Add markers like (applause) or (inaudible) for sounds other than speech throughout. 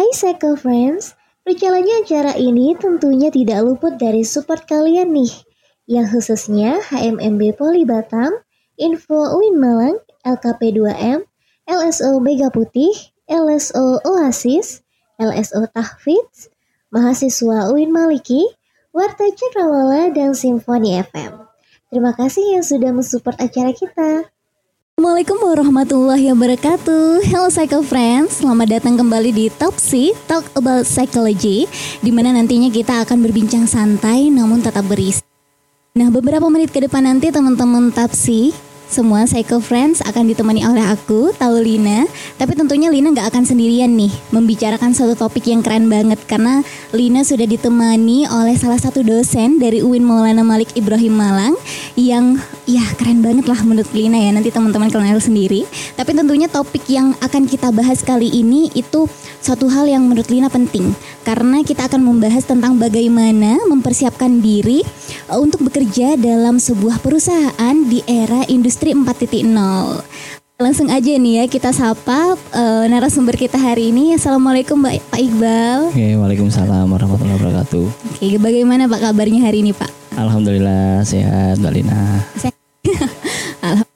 Hai Cycle Friends, berjalannya acara ini tentunya tidak luput dari support kalian nih, yang khususnya HMMB Poli Batam, Info UIN Malang, LKP2M, LSO Mega Putih, LSO Oasis, LSO Tahfidz, mahasiswa UIN Maliki, Warta Cakrawala, dan Simfoni FM. Terima kasih yang sudah mensupport acara kita. Assalamualaikum warahmatullahi wabarakatuh. Hello Cycle Friends. Selamat datang kembali di Topsy Talk About Psychology Di mana nantinya kita akan berbincang santai namun tetap berisi Nah beberapa menit ke depan nanti teman-teman Topsy semua Psycho Friends akan ditemani oleh aku, Taulina. Tapi tentunya Lina nggak akan sendirian nih membicarakan satu topik yang keren banget karena Lina sudah ditemani oleh salah satu dosen dari UIN Maulana Malik Ibrahim Malang yang ya keren banget lah menurut Lina ya. Nanti teman-teman kenal sendiri. Tapi tentunya topik yang akan kita bahas kali ini itu suatu hal yang menurut Lina penting karena kita akan membahas tentang bagaimana mempersiapkan diri uh, untuk bekerja dalam sebuah perusahaan di era industri 4.0. Langsung aja nih ya kita sapa uh, narasumber kita hari ini. Assalamualaikum Mbak Pak Iqbal. Oke, waalaikumsalam warahmatullahi wabarakatuh. Oke, bagaimana Pak kabarnya hari ini Pak? Alhamdulillah sehat Mbak Lina. (laughs)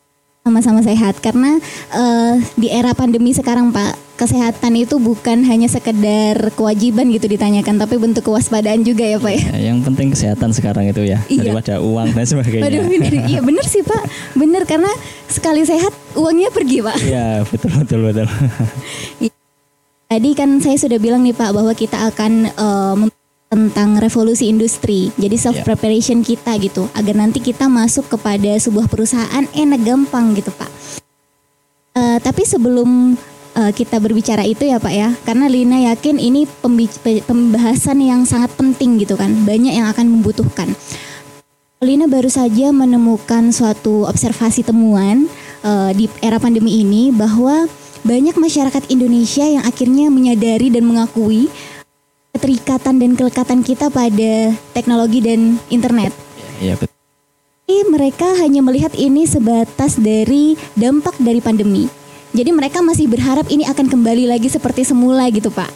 sama-sama sehat karena uh, di era pandemi sekarang Pak kesehatan itu bukan hanya sekedar kewajiban gitu ditanyakan tapi bentuk kewaspadaan juga ya Pak ya. ya yang penting kesehatan sekarang itu ya iya. daripada uang dan sebagainya. Aduh, bener. Iya benar sih Pak, benar karena sekali sehat uangnya pergi Pak. Iya betul betul betul. Tadi kan saya sudah bilang nih Pak bahwa kita akan uh, tentang revolusi industri. Jadi self preparation yeah. kita gitu agar nanti kita masuk kepada sebuah perusahaan enak gampang gitu Pak. Uh, tapi sebelum uh, kita berbicara itu ya Pak ya, karena Lina yakin ini pembahasan yang sangat penting gitu kan, banyak yang akan membutuhkan. Lina baru saja menemukan suatu observasi temuan uh, di era pandemi ini bahwa banyak masyarakat Indonesia yang akhirnya menyadari dan mengakui keterikatan dan kelekatan kita pada teknologi dan internet. Iya betul. Tapi mereka hanya melihat ini sebatas dari dampak dari pandemi. Jadi mereka masih berharap ini akan kembali lagi seperti semula gitu Pak.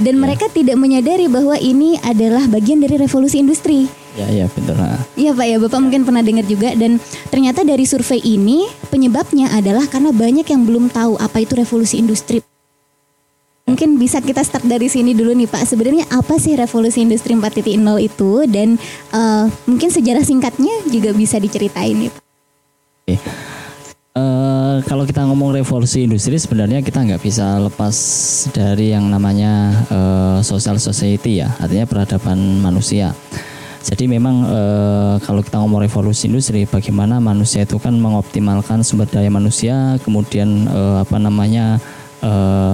Dan ya. mereka tidak menyadari bahwa ini adalah bagian dari revolusi industri. Ya, ya betul. Iya Pak ya, Bapak mungkin pernah dengar juga dan ternyata dari survei ini penyebabnya adalah karena banyak yang belum tahu apa itu revolusi industri. Mungkin bisa kita start dari sini dulu nih Pak. Sebenarnya apa sih revolusi industri 4.0 itu dan uh, mungkin sejarah singkatnya juga bisa diceritain nih Pak. Uh, eh, kalau kita ngomong revolusi industri sebenarnya kita nggak bisa lepas dari yang namanya uh, social society ya, artinya peradaban manusia. Jadi memang e, kalau kita ngomong revolusi industri, bagaimana manusia itu kan mengoptimalkan sumber daya manusia, kemudian e, apa namanya e,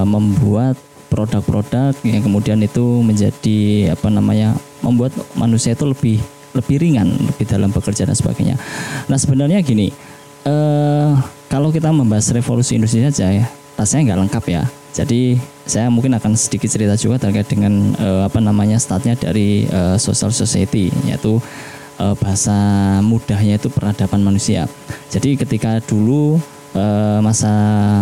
membuat produk-produk yang kemudian itu menjadi apa namanya membuat manusia itu lebih lebih ringan lebih dalam bekerja dan sebagainya. Nah sebenarnya gini, e, kalau kita membahas revolusi industri saja ya, rasanya nggak lengkap ya. Jadi saya mungkin akan sedikit cerita juga terkait dengan e, apa namanya startnya dari e, social society yaitu e, bahasa mudahnya itu peradaban manusia. Jadi ketika dulu uh, masa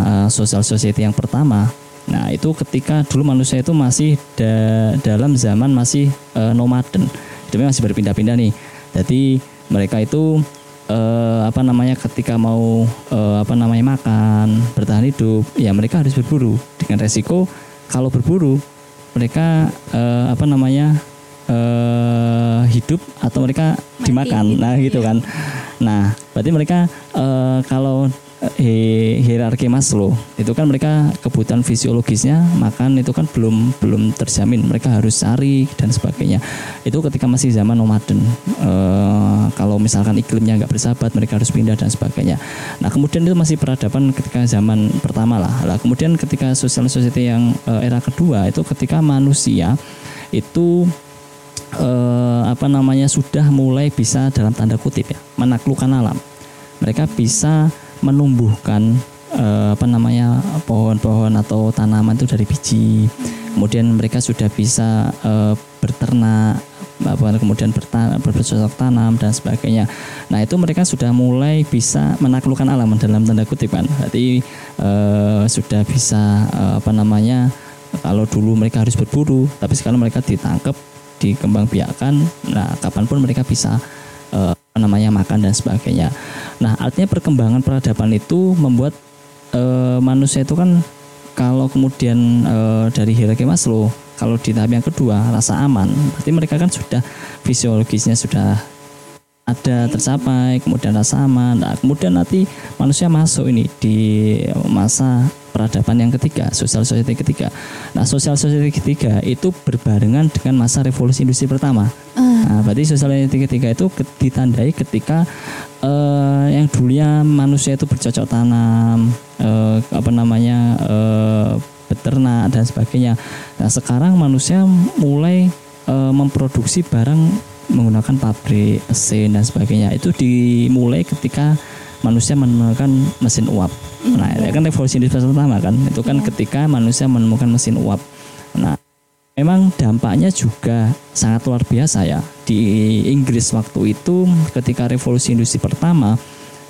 uh, social society yang pertama nah itu ketika dulu manusia itu masih da dalam zaman masih uh, nomaden jadi masih berpindah-pindah nih jadi mereka itu uh, apa namanya ketika mau uh, apa namanya makan bertahan hidup ya mereka harus berburu. Dengan resiko kalau berburu mereka uh, apa namanya uh, hidup atau mereka Mati, dimakan nah gitu iya. kan. Nah berarti mereka uh, kalau hierarki Maslow. Itu kan mereka kebutuhan fisiologisnya makan itu kan belum belum terjamin. Mereka harus cari dan sebagainya. Itu ketika masih zaman nomaden e, kalau misalkan iklimnya nggak bersahabat mereka harus pindah dan sebagainya. Nah kemudian itu masih peradaban ketika zaman pertama lah. Lah kemudian ketika sosial society yang e, era kedua itu ketika manusia itu e, apa namanya sudah mulai bisa dalam tanda kutip ya menaklukkan alam. Mereka bisa menumbuhkan uh, apa namanya pohon-pohon atau tanaman itu dari biji. Kemudian mereka sudah bisa uh, berternak kemudian bercocok tanam dan sebagainya. Nah itu mereka sudah mulai bisa menaklukkan alam dalam tanda kutip kan. Berarti uh, sudah bisa uh, apa namanya kalau dulu mereka harus berburu tapi sekarang mereka ditangkap dikembangbiakkan nah kapan pun mereka bisa eh, apa namanya makan dan sebagainya nah artinya perkembangan peradaban itu membuat eh, manusia itu kan kalau kemudian eh, dari hierarki Maslow kalau di tahap yang kedua rasa aman berarti mereka kan sudah fisiologisnya sudah ada tercapai kemudian rasa aman. Nah, kemudian nanti manusia masuk ini di masa peradaban yang ketiga sosial society ketiga. Nah sosial society ketiga itu berbarengan dengan masa revolusi industri pertama. Nah, berarti sosial society ketiga itu ditandai ketika eh, yang dulunya manusia itu bercocok tanam eh, apa namanya eh, beternak dan sebagainya. Nah sekarang manusia mulai memproduksi barang menggunakan pabrik, mesin dan sebagainya itu dimulai ketika manusia menemukan mesin uap. Nah, itu kan revolusi industri pertama kan, itu kan ketika manusia menemukan mesin uap. Nah, memang dampaknya juga sangat luar biasa ya di Inggris waktu itu ketika revolusi industri pertama.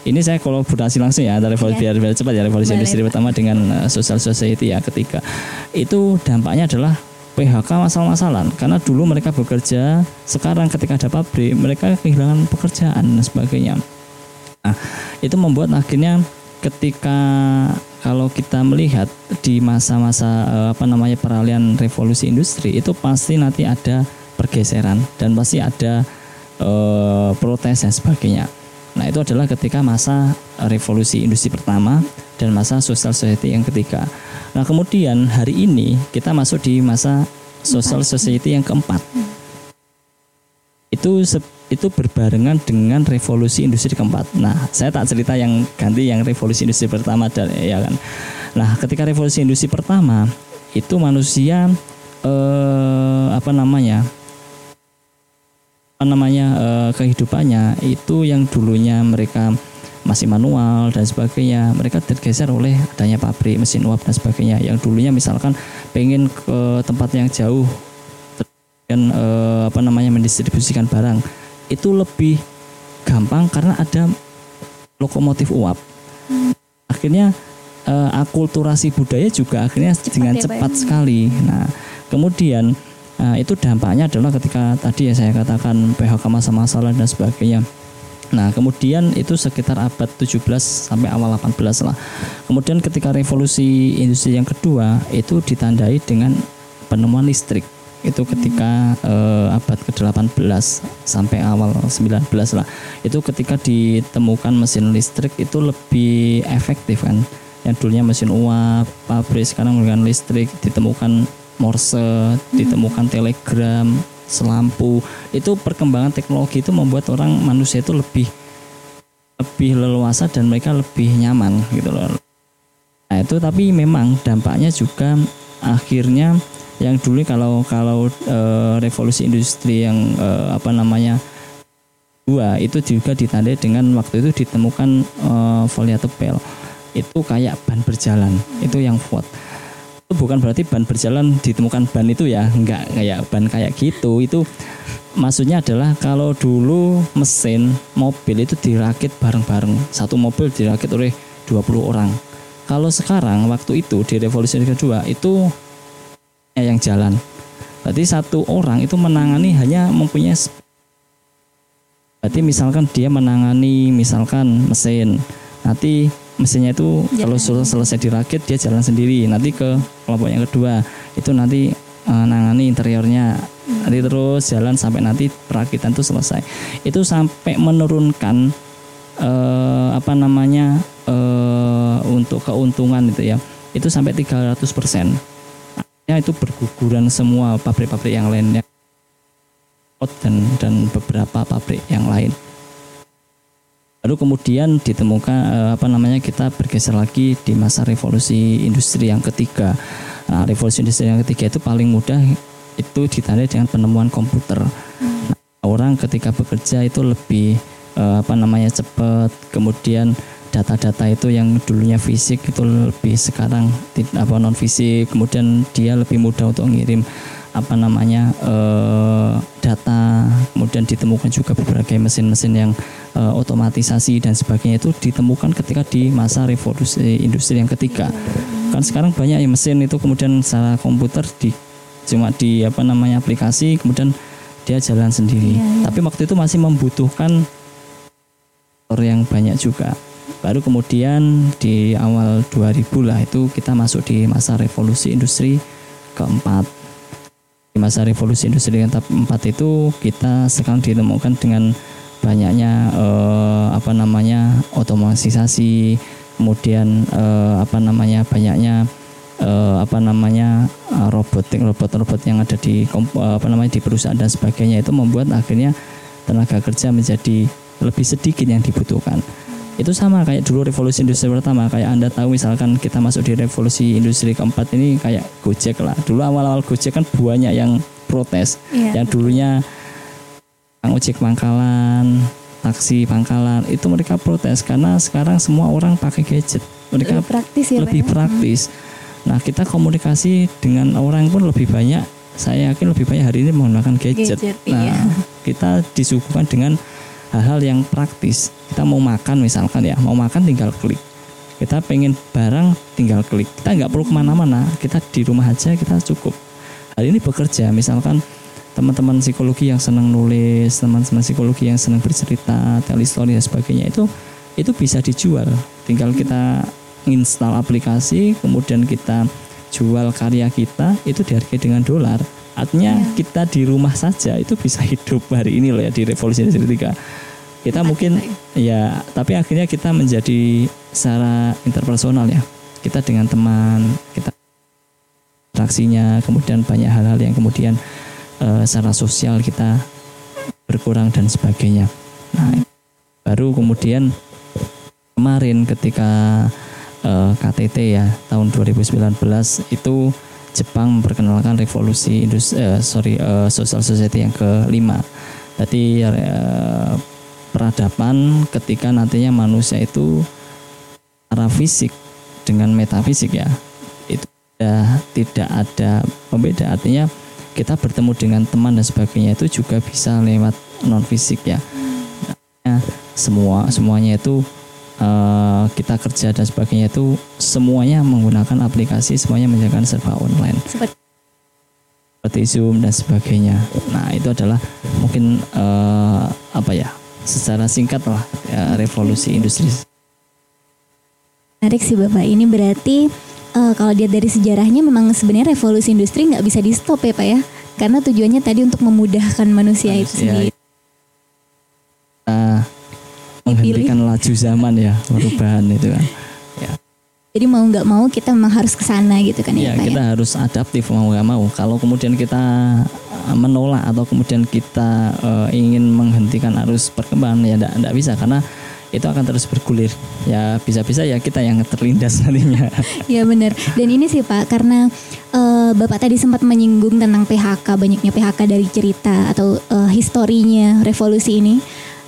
Ini saya kolaborasi langsung ya antara revolusi biar, biar cepat ya revolusi Boleh, industri pertama dengan uh, social society ya ketika itu dampaknya adalah PHK masal-masalan karena dulu mereka bekerja sekarang ketika ada pabrik mereka kehilangan pekerjaan dan sebagainya. Nah itu membuat akhirnya ketika kalau kita melihat di masa-masa eh, apa namanya peralihan revolusi industri itu pasti nanti ada pergeseran dan pasti ada eh, protes dan sebagainya. Nah itu adalah ketika masa revolusi industri pertama dan masa social society yang ketiga Nah kemudian hari ini kita masuk di masa social society yang keempat. Itu se- itu berbarengan dengan revolusi industri keempat. Nah saya tak cerita yang ganti yang revolusi industri pertama dan ya kan. Nah ketika revolusi industri pertama itu manusia eh, apa namanya apa namanya eh, kehidupannya itu yang dulunya mereka masih manual dan sebagainya. Mereka tergeser oleh adanya pabrik mesin uap dan sebagainya. Yang dulunya misalkan pengen ke tempat yang jauh dan eh, apa namanya mendistribusikan barang itu lebih gampang karena ada lokomotif uap. Akhirnya eh, akulturasi budaya juga akhirnya dengan ya, Pak, ya? cepat sekali. Nah kemudian eh, itu dampaknya adalah ketika tadi ya saya katakan PHK masa-masalah dan sebagainya Nah, kemudian itu sekitar abad 17 sampai awal 18 lah. Kemudian ketika revolusi industri yang kedua itu ditandai dengan penemuan listrik. Itu ketika eh, abad ke-18 sampai awal 19 lah. Itu ketika ditemukan mesin listrik itu lebih efektif kan. Yang dulunya mesin uap, pabrik sekarang menggunakan listrik, ditemukan morse, ditemukan telegram, selampu. Itu perkembangan teknologi itu membuat orang manusia itu lebih lebih leluasa dan mereka lebih nyaman gitu loh. Nah itu tapi memang dampaknya juga akhirnya yang dulu kalau kalau eh, revolusi industri yang eh, apa namanya dua itu juga ditandai dengan waktu itu ditemukan volatile itu kayak ban berjalan. Itu yang kuat itu bukan berarti ban berjalan ditemukan ban itu ya. Enggak kayak ban kayak gitu. Itu maksudnya adalah kalau dulu mesin mobil itu dirakit bareng-bareng. Satu mobil dirakit oleh 20 orang. Kalau sekarang waktu itu di revolusi kedua itu ya yang jalan. Berarti satu orang itu menangani hanya mempunyai berarti misalkan dia menangani misalkan mesin. Nanti mesinnya itu kalau sudah selesai dirakit dia jalan sendiri. Nanti ke kelompok yang kedua itu nanti eh, nangani interiornya. Nanti terus jalan sampai nanti perakitan itu selesai. Itu sampai menurunkan eh, apa namanya eh, untuk keuntungan itu ya. Itu sampai 300 persen. Ya itu berguguran semua pabrik-pabrik yang lainnya. Dan dan beberapa pabrik yang lain Lalu kemudian ditemukan eh, apa namanya kita bergeser lagi di masa revolusi industri yang ketiga. Nah, revolusi industri yang ketiga itu paling mudah itu ditandai dengan penemuan komputer. Nah, orang ketika bekerja itu lebih eh, apa namanya cepat. Kemudian data-data itu yang dulunya fisik itu lebih sekarang apa non fisik. Kemudian dia lebih mudah untuk ngirim apa namanya eh, data. Kemudian ditemukan juga berbagai mesin-mesin yang eh, otomatisasi dan sebagainya itu ditemukan ketika di masa revolusi industri yang ketiga. Kan sekarang banyak ya mesin itu kemudian secara komputer di cuma di apa namanya aplikasi kemudian dia jalan sendiri. Iya, iya. Tapi waktu itu masih membutuhkan motor yang banyak juga. Baru kemudian di awal 2000 lah itu kita masuk di masa revolusi industri keempat. Di masa revolusi industri keempat itu kita sekarang ditemukan dengan banyaknya eh, apa namanya otomatisasi, kemudian eh, apa namanya banyaknya eh, apa namanya robotik robot-robot yang ada di eh, apa namanya di perusahaan dan sebagainya itu membuat akhirnya tenaga kerja menjadi lebih sedikit yang dibutuhkan. Itu sama kayak dulu revolusi industri pertama kayak Anda tahu misalkan kita masuk di revolusi industri keempat ini kayak Gojek lah. Dulu awal-awal Gojek kan banyak yang protes. Iya. Yang dulunya Kang ojek pangkalan, taksi pangkalan itu mereka protes karena sekarang semua orang pakai gadget. Mereka Lebih praktis ya lebih ya? praktis. Nah, kita komunikasi dengan orang pun lebih banyak. Saya yakin lebih banyak hari ini menggunakan gadget. Gadget, nah, iya. kita disuguhkan dengan hal-hal yang praktis. Kita mau makan misalkan ya, mau makan tinggal klik. Kita pengen barang tinggal klik. Kita nggak perlu ke mana-mana. Kita di rumah aja kita cukup. Hari ini bekerja, misalkan teman-teman psikologi yang senang nulis, teman-teman psikologi yang senang bercerita, telestory dan sebagainya itu itu bisa dijual. Tinggal kita install aplikasi, kemudian kita jual karya kita itu dihargai dengan dolar. Artinya kita di rumah saja itu bisa (laughs) hidup hari ini loh ya di revolusi industri ketiga. Kita mungkin ya, tapi akhirnya kita menjadi secara interpersonal ya. Kita dengan teman, kita interaksinya, kemudian banyak hal-hal yang kemudian eh, secara sosial kita berkurang dan sebagainya. Nah, baru kemudian kemarin ketika eh, KTT ya tahun 2019 itu Jepang memperkenalkan revolusi industri sorry eh, social society yang kelima. Jadi eh, peradaban ketika nantinya manusia itu secara fisik dengan metafisik ya itu sudah tidak ada pembeda artinya kita bertemu dengan teman dan sebagainya itu juga bisa lewat non fisik ya semua semuanya itu eh, kita kerja dan sebagainya itu semuanya menggunakan aplikasi semuanya menjalankan serba online Seperti seperti Zoom dan sebagainya. Nah itu adalah mungkin eh, apa ya secara singkat lah ya, revolusi industri. menarik sih Bapak. Ini berarti eh, kalau dia dari sejarahnya memang sebenarnya revolusi industri nggak bisa di stop ya Pak ya. Karena tujuannya tadi untuk memudahkan manusia, itu Manusia sendiri. Menghentikan laju zaman ya perubahan itu kan. Ya, Jadi mau nggak mau kita memang harus ke sana gitu kan ya, ya Pak kita ya. harus adaptif mau nggak mau. Kalau kemudian kita eh, menolak atau kemudian kita eh, ingin menghentikan arus perkembangan ya tidak bisa karena itu akan terus bergulir. Ya bisa-bisa ya kita yang terlindas (laughs) nantinya. Iya benar. Dan ini sih Pak, karena eh, Bapak tadi sempat menyinggung tentang PHK, banyaknya PHK dari cerita atau eh, historinya revolusi ini.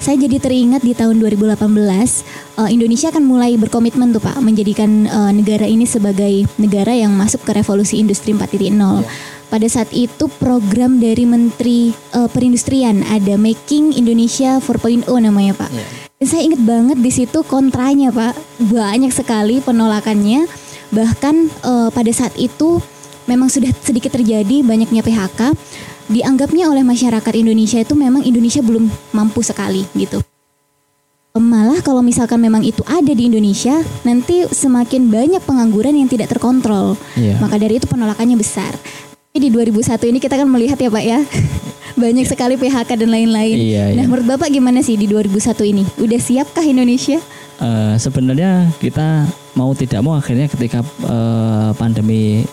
Saya jadi teringat di tahun 2018 eh, Indonesia akan mulai berkomitmen tuh Pak menjadikan eh, negara ini sebagai negara yang masuk ke revolusi industri 4.0. Pada saat itu program dari Menteri eh, Perindustrian ada Making Indonesia 4.0 namanya Pak. Dan saya ingat banget di situ kontranya Pak, banyak sekali penolakannya. Bahkan eh, pada saat itu memang sudah sedikit terjadi banyaknya PHK. Dianggapnya oleh masyarakat Indonesia itu memang Indonesia belum mampu sekali gitu. Malah kalau misalkan memang itu ada di Indonesia, nanti semakin banyak pengangguran yang tidak terkontrol. Iya. Maka dari itu penolakannya besar. Tapi di 2001 ini kita kan melihat ya Pak ya, (laughs) banyak sekali PHK dan lain-lain. Iya, nah menurut Bapak gimana sih di 2001 ini? Udah siapkah Indonesia? Eh, sebenarnya kita mau tidak mau akhirnya ketika eh, pandemi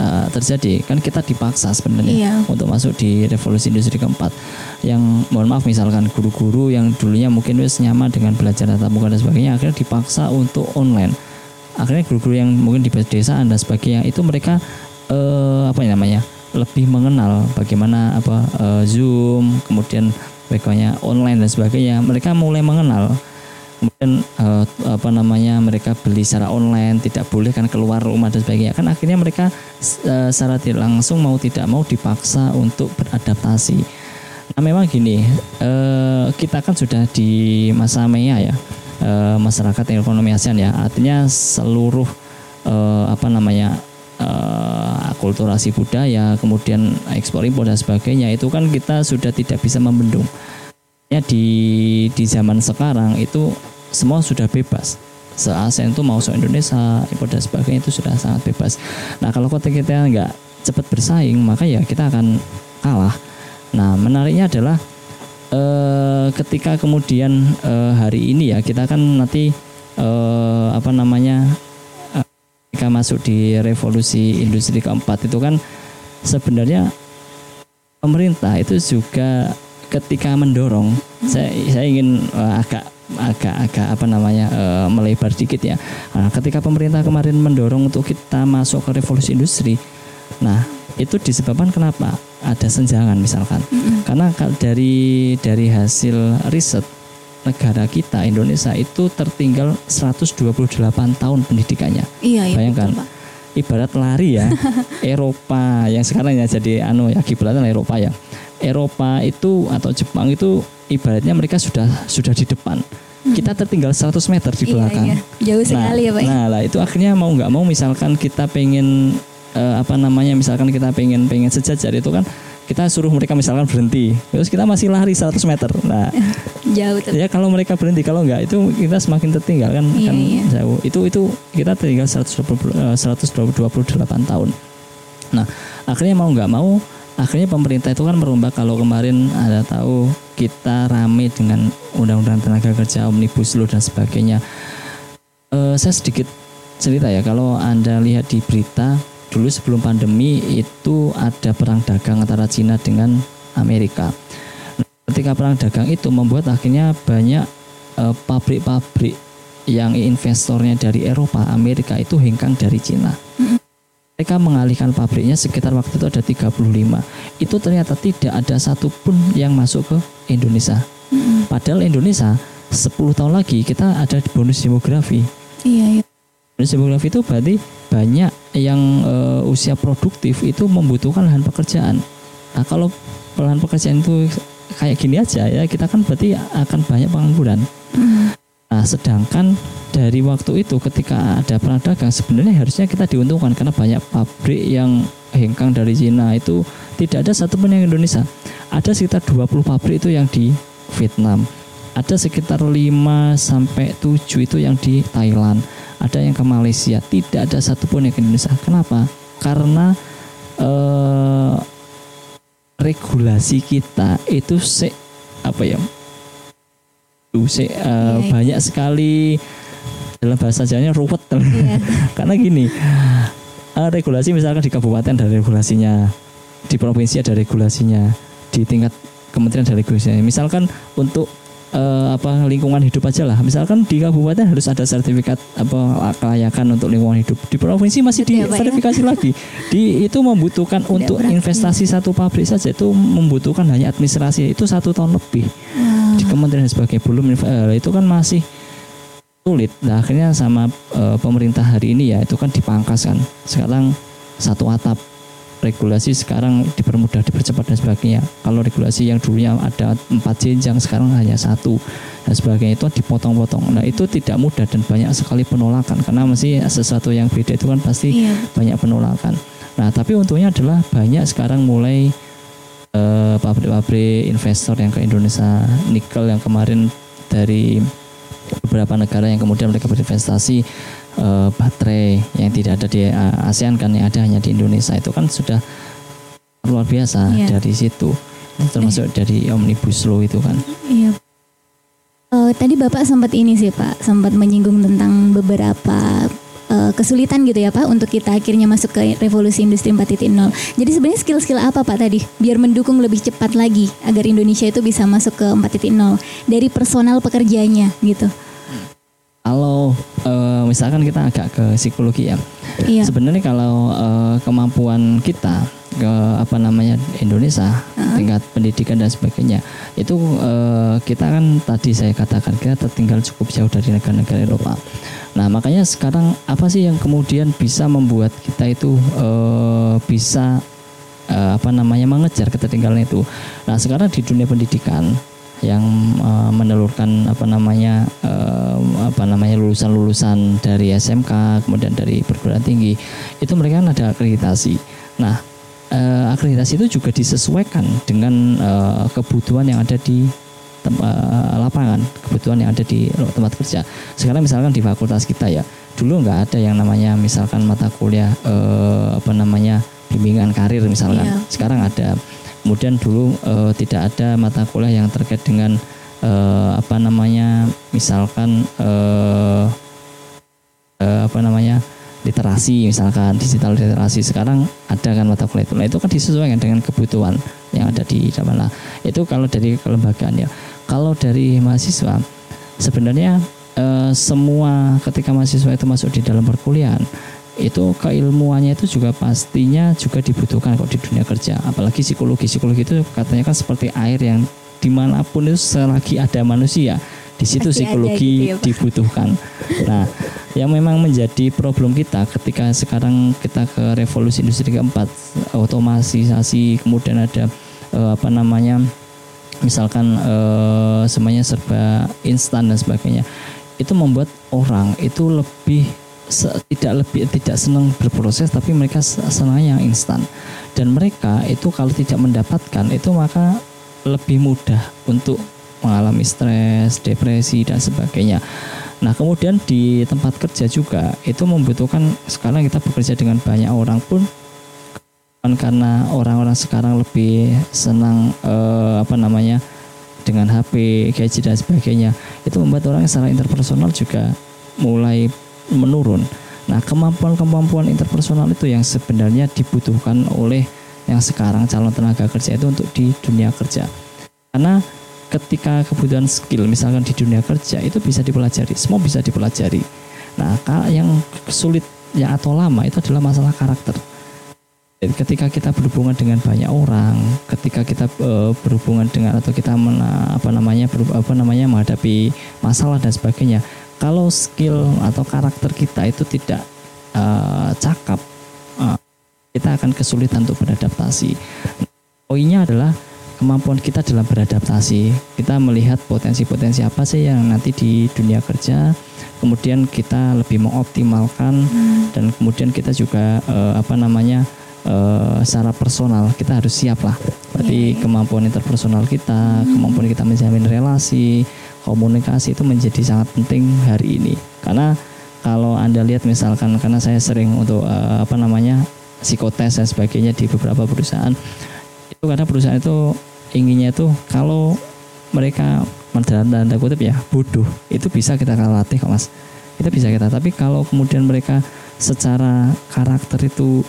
eh, terjadi. Kan kita dipaksa sebenarnya Iya. untuk masuk di revolusi industri keempat. Yang mohon maaf misalkan guru-guru yang dulunya mungkin wis nyaman dengan belajar tatap muka dan sebagainya akhirnya dipaksa untuk online. Akhirnya guru-guru yang mungkin di pedesaan dan sebagainya itu mereka eh, apa ya namanya lebih mengenal bagaimana apa eh, zoom kemudian bagaimana online dan sebagainya. Mereka mulai mengenal kemudian eh, apa namanya mereka beli secara online tidak boleh kan keluar rumah dan sebagainya. Kan akhirnya mereka eh, secara tidak langsung mau tidak mau dipaksa untuk beradaptasi. Nah memang gini eh, kita kan sudah di masa MEA ya eh, masyarakat ekonomi ASEAN ya. Artinya seluruh eh, apa namanya eh, akulturasi budaya, kemudian ekspor impor dan sebagainya itu kan kita sudah tidak bisa membendung. Ya di di zaman sekarang itu semua sudah bebas. Se ASEAN itu mau se Indonesia, impor dan sebagainya itu sudah sangat bebas. Nah kalau kota kita nggak cepat bersaing, maka ya kita akan kalah. Nah menariknya adalah eh, ketika kemudian eh, hari ini ya kita kan nanti eh, apa namanya eh, ketika masuk di revolusi industri keempat itu kan sebenarnya pemerintah itu juga ketika mendorong saya saya ingin eh, agak agak agak apa namanya eh, melebar dikit ya nah, ketika pemerintah kemarin mendorong untuk kita masuk ke revolusi industri nah itu disebabkan kenapa ada senjangan misalkan karena ka- dari dari hasil riset negara kita Indonesia itu tertinggal 128 tahun pendidikannya Iya, iya. Bayangkan. betul, Pak. ibarat lari ya (laughs) Eropa yang sekarang ya jadi anu ya kiblatnya Eropa ya Eropa itu atau Jepang itu ibaratnya mereka sudah sudah di depan kita tertinggal 100 meter di Iya, belakang iya. Jauh sekali ya, Pak. nah lah itu akhirnya mau nggak mau misalkan kita pengen eh, apa namanya misalkan kita pengen pengen sejajar itu kan kita suruh mereka misalkan berhenti terus kita masih lari 100 meter nah (laughs) Jauh tuh. ya kalau mereka berhenti kalau nggak itu kita semakin tertinggal kan Iya, kan iya. jauh itu itu kita tinggal 120, eh, 128 tahun nah akhirnya mau nggak mau akhirnya pemerintah itu kan merombak kalau kemarin ada tahu kita rame dengan undang-undang tenaga kerja omnibus law dan sebagainya Eh, saya sedikit cerita ya kalau anda lihat di berita dulu sebelum pandemi itu ada perang dagang antara Cina dengan Amerika ketika perang dagang itu membuat akhirnya banyak eh, pabrik-pabrik yang investornya dari Eropa, Amerika itu hengkang dari Cina. Mereka mengalihkan pabriknya sekitar waktu itu ada 35. Itu ternyata tidak ada satupun yang masuk ke Indonesia. Padahal Indonesia 10 tahun lagi kita ada bonus demografi. Iya, iya. Bonus demografi itu berarti banyak yang eh, usia produktif itu membutuhkan lahan pekerjaan. Nah kalau lahan pekerjaan itu kayak gini aja ya kita kan berarti akan banyak pengangguran. Nah sedangkan dari waktu itu ketika ada perang dagang sebenarnya harusnya kita diuntungkan karena banyak pabrik yang hengkang dari Cina itu tidak ada satupun yang Indonesia. Ada sekitar 20 pabrik itu yang di Vietnam. Ada sekitar 5 sampai 7 itu yang di Thailand. Ada yang ke Malaysia. Tidak ada satupun yang Indonesia. Kenapa? Karena eh, regulasi kita itu se apa ya? Eh, Iya, iya. banyak sekali dalam bahasa Jawanya ruwet. Iya. (laughs) Karena gini, eh, regulasi misalkan di kabupaten ada regulasinya, di provinsi ada regulasinya, di tingkat kementerian ada regulasinya. Misalkan untuk eh, apa lingkungan hidup aja lah. Misalkan di kabupaten harus ada sertifikat apa kelayakan untuk lingkungan hidup. Di provinsi masih Gitu ya, Pak, ya? diverifikasi lagi. Di itu membutuhkan untuk berat, investasi satu pabrik saja itu membutuhkan hanya administrasi itu satu tahun lebih di kementerian dan sebagainya belum eh, itu kan masih sulit. Nah akhirnya sama eh, pemerintah hari ini ya itu kan dipangkas kan. Sekarang satu atap regulasi sekarang dipermudah, dipercepat dan sebagainya. Kalau regulasi yang dulunya ada empat jenjang sekarang hanya satu dan sebagainya itu dipotong-potong. Nah itu tidak mudah dan banyak sekali penolakan karena masih sesuatu yang beda itu kan pasti Iya. banyak penolakan. Nah tapi untungnya adalah banyak sekarang mulai eh, pabrik-pabrik investor yang ke Indonesia nikel yang kemarin dari beberapa negara yang kemudian mereka berinvestasi eh, baterai yang tidak ada di eh, ASEAN kan yang ada hanya di Indonesia itu kan sudah luar biasa Iya. dari situ termasuk dari omnibus law itu kan Iya. Eh, tadi Bapak sempat ini sih Pak, sempat menyinggung tentang beberapa eh, kesulitan gitu ya Pak untuk kita akhirnya masuk ke revolusi industri 4.0. Jadi sebenarnya skill-skill apa Pak tadi biar mendukung lebih cepat lagi agar Indonesia itu bisa masuk ke 4.0 dari personal pekerjanya gitu. kalau eh, misalkan kita agak ke psikologi ya Iya. sebenarnya kalau eh, kemampuan kita ke apa namanya Indonesia tingkat pendidikan dan sebagainya itu eh, kita kan tadi saya katakan kita tertinggal cukup jauh dari negara-negara Eropa. Nah makanya sekarang apa sih yang kemudian bisa membuat kita itu eh, bisa eh, apa namanya mengejar ketertinggalan itu. Nah sekarang di dunia pendidikan yang uh, menelurkan apa namanya uh, apa namanya lulusan-lulusan dari SMK kemudian dari perguruan tinggi itu mereka kan ada akreditasi. Nah uh, akreditasi itu juga disesuaikan dengan uh, kebutuhan yang ada di tempat lapangan kebutuhan yang ada di tempat kerja. Sekarang misalkan di fakultas kita ya dulu nggak ada yang namanya misalkan mata kuliah uh, apa namanya bimbingan karir misalkan. Iya. Sekarang ada kemudian dulu uh, tidak ada mata kuliah yang terkait dengan uh, apa namanya misalkan uh, uh, apa namanya literasi misalkan digital literasi. Sekarang ada kan mata kuliah itu. Nah itu kan disesuaikan dengan kebutuhan yang ada di zaman lah. Itu kalau dari kelembagaan ya. Kalau dari mahasiswa sebenarnya uh, semua ketika mahasiswa itu masuk di dalam perkuliahan itu keilmuannya itu juga pastinya juga dibutuhkan kok di dunia kerja. Apalagi psikologi. Psikologi itu katanya kan seperti air yang di mana pun itu selagi ada manusia di situ psikologi gitu ya, dibutuhkan. Nah yang memang menjadi problem kita ketika sekarang kita ke revolusi industri keempat otomatisasi kemudian ada uh, apa namanya misalkan uh, semuanya serba instan dan sebagainya itu membuat orang itu lebih tidak lebih tidak senang berproses tapi mereka senang yang instan dan mereka itu kalau tidak mendapatkan itu maka lebih mudah untuk mengalami stres, depresi dan sebagainya. Nah, kemudian di tempat kerja juga itu membutuhkan sekarang kita bekerja dengan banyak orang pun karena orang-orang sekarang lebih senang eh, apa namanya dengan HP, gadget dan sebagainya. Itu membuat orang secara interpersonal juga mulai menurun. Nah, kemampuan-kemampuan interpersonal itu yang sebenarnya dibutuhkan oleh yang sekarang calon tenaga kerja itu untuk di dunia kerja. Karena ketika kebutuhan skill misalkan di dunia kerja itu bisa dipelajari, semua bisa dipelajari. Nah, yang sulit ya atau lama itu adalah masalah karakter. Ketika kita berhubungan dengan banyak orang, ketika kita e, berhubungan dengan atau kita mena, apa namanya ber, apa namanya menghadapi masalah dan sebagainya, kalau skill atau karakter kita itu tidak uh, cakap, uh, kita akan kesulitan untuk beradaptasi. Poinnya adalah kemampuan kita dalam beradaptasi. Kita melihat potensi-potensi apa sih yang nanti di dunia kerja, kemudian kita lebih mengoptimalkan hmm. dan kemudian kita juga uh, apa namanya uh, secara personal kita harus siap lah. Berarti yeah. Iya. kemampuan interpersonal kita, hmm. kemampuan kita menjamin relasi, komunikasi itu menjadi sangat penting hari ini karena kalau anda lihat misalkan karena saya sering untuk uh, apa namanya psikotes dan sebagainya di beberapa perusahaan itu karena perusahaan itu inginnya itu kalau mereka dalam tanda kutip ya bodoh itu bisa kita latih kok mas. Kita bisa kita tapi kalau kemudian mereka secara karakter itu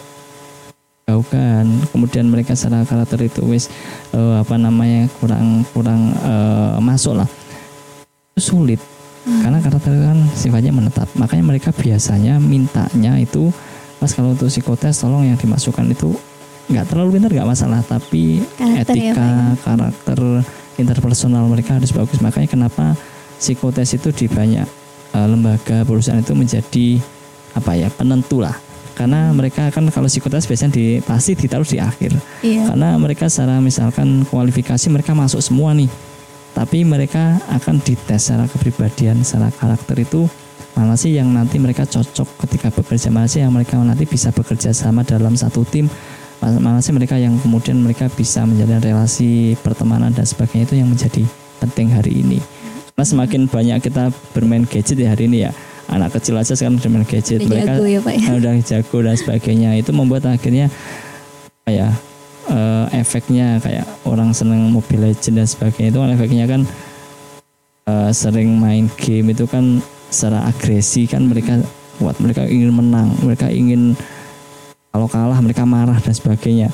jauhkan kemudian mereka secara karakter itu wis uh, apa namanya kurang kurang uh, masuk lah sulit. Hmm. karena karakter kan sifatnya menetap. Makanya mereka biasanya mintanya itu mas kalau untuk psikotes tolong yang dimasukkan itu nggak terlalu pintar nggak masalah tapi karakter ya, etika ya, karakter interpersonal mereka harus bagus. Makanya kenapa psikotes itu di banyak uh, lembaga perusahaan itu menjadi apa ya penentu lah. Karena mereka kan kalau psikotes biasanya di pasti ditaruh di akhir. Iya. karena mereka secara misalkan kualifikasi mereka masuk semua nih. Tapi mereka akan dites secara kepribadian secara karakter itu mana sih yang nanti mereka cocok ketika bekerja mana sih yang mereka nanti bisa bekerja sama dalam satu tim mana sih mereka yang kemudian mereka bisa menjalin relasi pertemanan dan sebagainya itu yang menjadi penting hari ini. Karena semakin banyak kita bermain gadget ya hari ini ya. Anak kecil aja sekarang bermain gadget. Udah mereka jago ya, Pak, ya? (laughs) udah jago dan sebagainya. Itu membuat akhirnya ya uh, efeknya kayak orang seneng Mobile Legend dan sebagainya itu kan efeknya kan uh, sering main game itu kan secara agresi kan mereka buat mereka ingin menang mereka ingin kalau kalah mereka marah dan sebagainya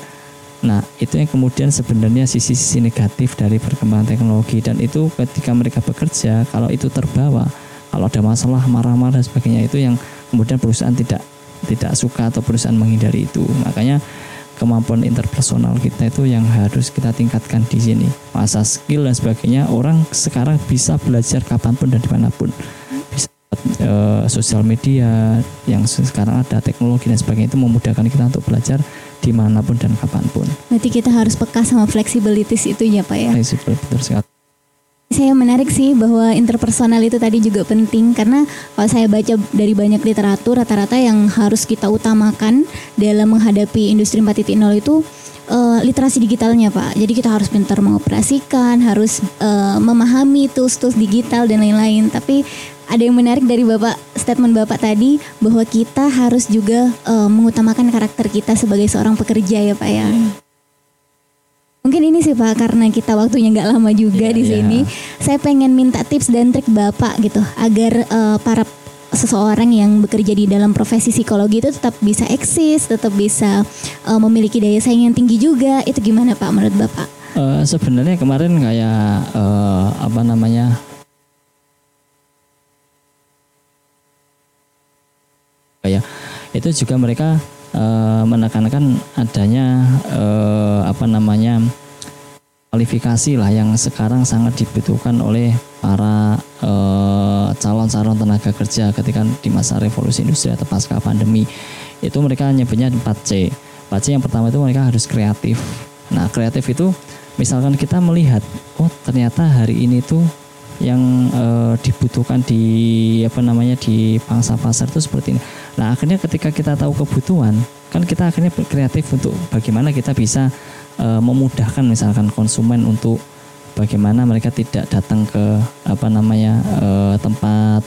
nah itu yang kemudian sebenarnya sisi-sisi negatif dari perkembangan teknologi dan itu ketika mereka bekerja kalau itu terbawa kalau ada masalah marah-marah dan sebagainya itu yang kemudian perusahaan tidak tidak suka atau perusahaan menghindari itu makanya kemampuan interpersonal kita itu yang harus kita tingkatkan di sini. Masa skill dan sebagainya orang sekarang bisa belajar kapan pun dan di mana pun. Uh, sosial media yang sekarang ada teknologi dan sebagainya itu memudahkan kita untuk belajar di mana pun dan kapan pun. Berarti kita harus peka sama flexibilities itu ya Pak ya? Flexible betul sekali. saya menarik sih bahwa interpersonal itu tadi juga penting karena kalau saya baca dari banyak literatur rata-rata yang harus kita utamakan dalam menghadapi industri 4.0 itu uh, literasi digitalnya Pak. Jadi kita harus pintar mengoperasikan, harus uh, memahami tools-tools digital dan lain-lain. Tapi ada yang menarik dari Bapak statement Bapak tadi bahwa kita harus juga uh, mengutamakan karakter kita sebagai seorang pekerja ya Pak ya. Hmm. Mungkin ini sih Pak karena kita waktunya nggak lama juga yeah, di iya. sini. Yeah. Saya pengen minta tips dan trik Bapak gitu agar uh, para seseorang yang bekerja di dalam profesi psikologi itu tetap bisa eksis, tetap bisa uh, memiliki daya saing yang tinggi juga. Itu gimana Pak menurut Bapak? Uh, sebenarnya kemarin kayak uh, apa namanya kayak itu juga mereka uh, menekankan adanya uh, apa namanya kualifikasi lah yang sekarang sangat dibutuhkan oleh para calon calon-calon tenaga kerja ketika di masa revolusi industri atau pasca pandemi. Itu mereka nyebutnya 4C 4C yang pertama itu mereka harus kreatif. Nah kreatif itu misalkan kita melihat oh ternyata hari ini tuh yang uh, dibutuhkan di apa namanya di pangsa pasar itu seperti ini. Nah akhirnya ketika kita tahu kebutuhan kan kita akhirnya kreatif untuk bagaimana kita bisa uh, memudahkan misalkan konsumen untuk bagaimana mereka tidak datang ke apa namanya uh, tempat.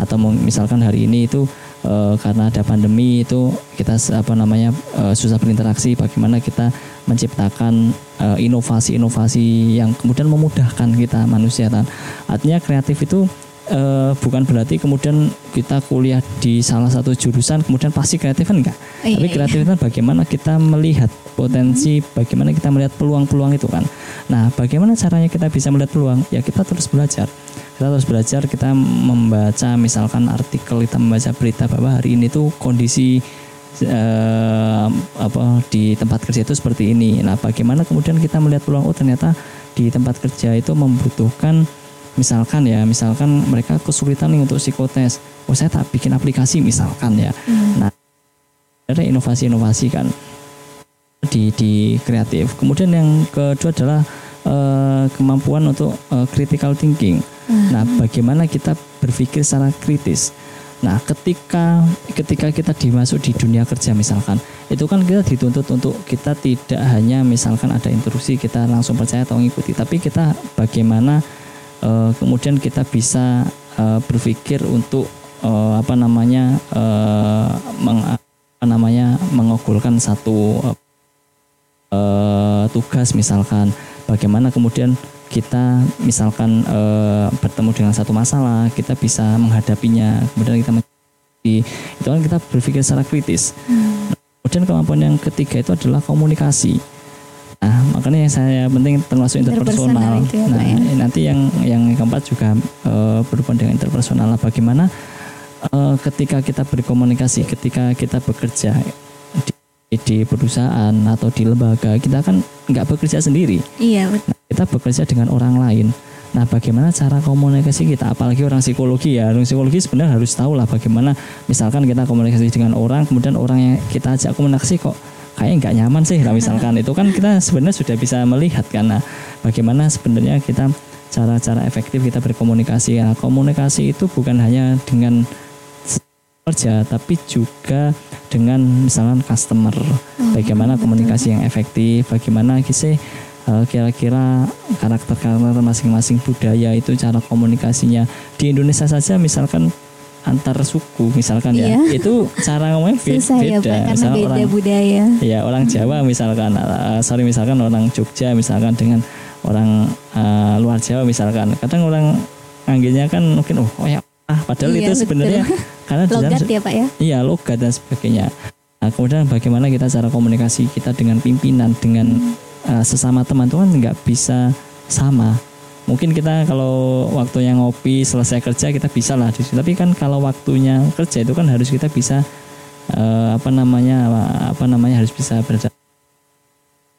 Atau misalkan hari ini itu uh, karena ada pandemi itu kita apa namanya uh, susah berinteraksi bagaimana kita menciptakan inovasi-inovasi uh, yang kemudian memudahkan kita manusia kan. Artinya kreatif itu uh, bukan berarti kemudian kita kuliah di salah satu jurusan kemudian pasti kreatif kan enggak iya, tapi iya. kreatif itu kan bagaimana kita melihat potensi hmm. bagaimana kita melihat peluang-peluang itu kan nah bagaimana caranya kita bisa melihat peluang ya kita terus belajar kita terus belajar kita membaca misalkan artikel kita membaca berita bahwa hari ini tuh kondisi uh, apa di tempat kerja itu seperti ini. Nah, bagaimana kemudian kita melihat peluang oh ternyata di tempat kerja itu membutuhkan misalkan ya, misalkan mereka kesulitan nih untuk psikotes. Oh, saya tak bikin aplikasi misalkan ya. Hmm. Nah, ada inovasi-inovasi kan di di kreatif. Kemudian yang kedua adalah uh, kemampuan untuk uh, critical thinking. Nah, bagaimana kita berpikir secara kritis? Nah, ketika ketika kita dimasuk di dunia kerja misalkan, itu kan kita dituntut untuk kita tidak hanya misalkan ada instruksi kita langsung percaya atau mengikuti, tapi kita bagaimana uh, kemudian kita bisa uh, berpikir untuk uh, apa namanya uh, meng, apa namanya mengogulkan satu uh, tugas misalkan, bagaimana kemudian kita misalkan e, bertemu dengan satu masalah, kita bisa menghadapinya, kemudian kita itu kan kita berpikir secara kritis. Hmm. Kemudian kemampuan yang ketiga itu adalah komunikasi. Nah, makanya yang saya penting termasuk interpersonal. Ya, nah, ya. nanti yang yang keempat juga e, berhubungan dengan interpersonal. Bagaimana e, ketika kita berkomunikasi, ketika kita bekerja di, di perusahaan atau di lembaga, kita kan nggak bekerja sendiri. Iya betul. Nah, kita bekerja dengan orang lain. Nah, bagaimana cara komunikasi kita? Apalagi orang psikologi ya, orang psikologi sebenarnya harus tahu lah bagaimana misalkan kita komunikasi dengan orang, kemudian orang yang kita ajak komunikasi kok kayaknya nggak nyaman sih, nah, misalkan itu kan kita sebenarnya sudah bisa melihat karena bagaimana sebenarnya kita cara-cara efektif kita berkomunikasi. Nah, komunikasi itu bukan hanya dengan kerja tapi juga dengan misalkan customer. Hmm, bagaimana komunikasi yang efektif, bagaimana sih Eh, kira-kira karakter-karakter masing-masing budaya itu cara komunikasinya di Indonesia saja misalkan antar suku misalkan ya, iya. ya itu cara ngomongnya be Susah ya, beda ya, beda orang budaya. Ya orang Jawa misalkan uh, sorry misalkan orang Jogja misalkan dengan orang uh, luar Jawa misalkan. Kadang orang anggenya kan mungkin oh, oh ya ah padahal iya, itu sebenarnya (laughs) karena logat ya pak ya? Iya logat dan sebagainya. Nah kemudian bagaimana kita cara komunikasi kita dengan pimpinan dengan hmm uh, sesama teman-teman nggak bisa sama mungkin kita kalau waktunya ngopi selesai kerja kita bisa lah tapi kan kalau waktunya kerja itu kan harus kita bisa uh, apa namanya apa namanya harus bisa berada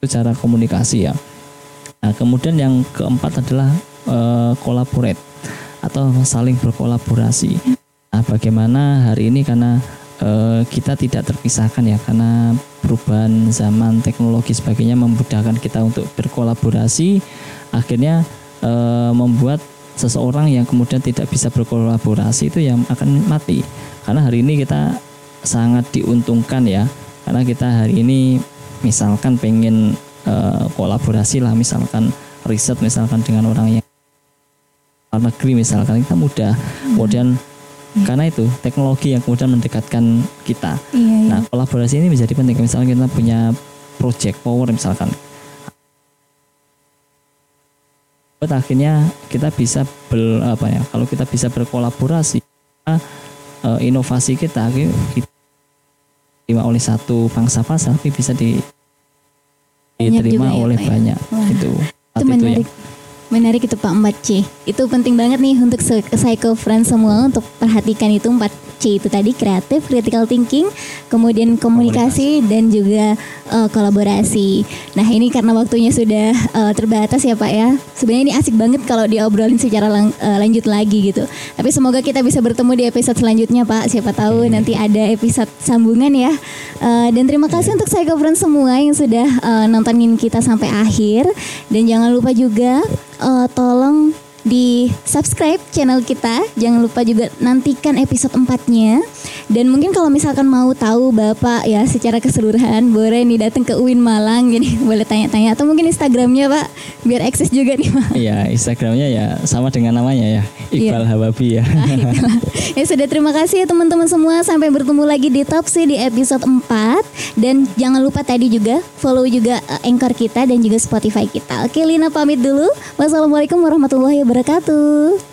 cara komunikasi ya. Nah kemudian yang keempat adalah collaborate atau saling berkolaborasi. Nah bagaimana hari ini karena uh, kita tidak terpisahkan ya karena perubahan zaman teknologi sebagainya memudahkan kita untuk berkolaborasi akhirnya eh, membuat seseorang yang kemudian tidak bisa berkolaborasi itu yang akan mati. Karena hari ini kita sangat diuntungkan ya. Karena kita hari ini misalkan pengen eh, kolaborasi lah misalkan riset misalkan dengan orang yang luar negeri misalkan kita mudah. Kemudian karena itu teknologi yang kemudian mendekatkan kita. Iya, iya. nah kolaborasi ini menjadi penting. Misalkan kita punya project power misalkan buat akhirnya kita bisa ber, apa ya kalau kita bisa berkolaborasi eh, inovasi kita kita diterima oleh satu pangsa pasar tapi bisa di, diterima ya, oleh ya? banyak Wah. itu itu itu ya. menarik. Menarik itu Pak 4C. Itu penting banget nih untuk psycho friends semua untuk perhatikan itu 4C itu tadi kreatif, critical thinking, kemudian komunikasi, dan juga eh, kolaborasi. Nah, ini karena waktunya sudah eh, terbatas ya Pak ya. Sebenarnya ini asik banget kalau diobrolin secara lang- eh, lanjut lagi gitu. Tapi semoga kita bisa bertemu di episode selanjutnya Pak. Siapa tahu nanti ada episode sambungan ya. Eh, dan terima kasih untuk psycho friends semua yang sudah eh, nontonin kita sampai akhir dan jangan lupa juga eh, tolong di subscribe channel kita. Jangan lupa juga nantikan episode 4-nya dan mungkin kalau misalkan mau tahu Bapak ya secara keseluruhan boleh nih datang ke UIN Malang. Jadi (laughs) boleh tanya-tanya. Atau mungkin Instagramnya Pak. Biar akses juga nih Pak. Iya, Instagramnya ya sama dengan namanya ya, Iya. Iqbal Hawabi ya. Nah, (laughs) ya sudah terima kasih ya teman-teman semua. Sampai bertemu lagi di Top C di episode 4 dan jangan lupa tadi juga follow juga eh, Anchor kita dan juga Spotify kita. Oke Lina pamit dulu. Wassalamualaikum warahmatullahi wabarakatuh.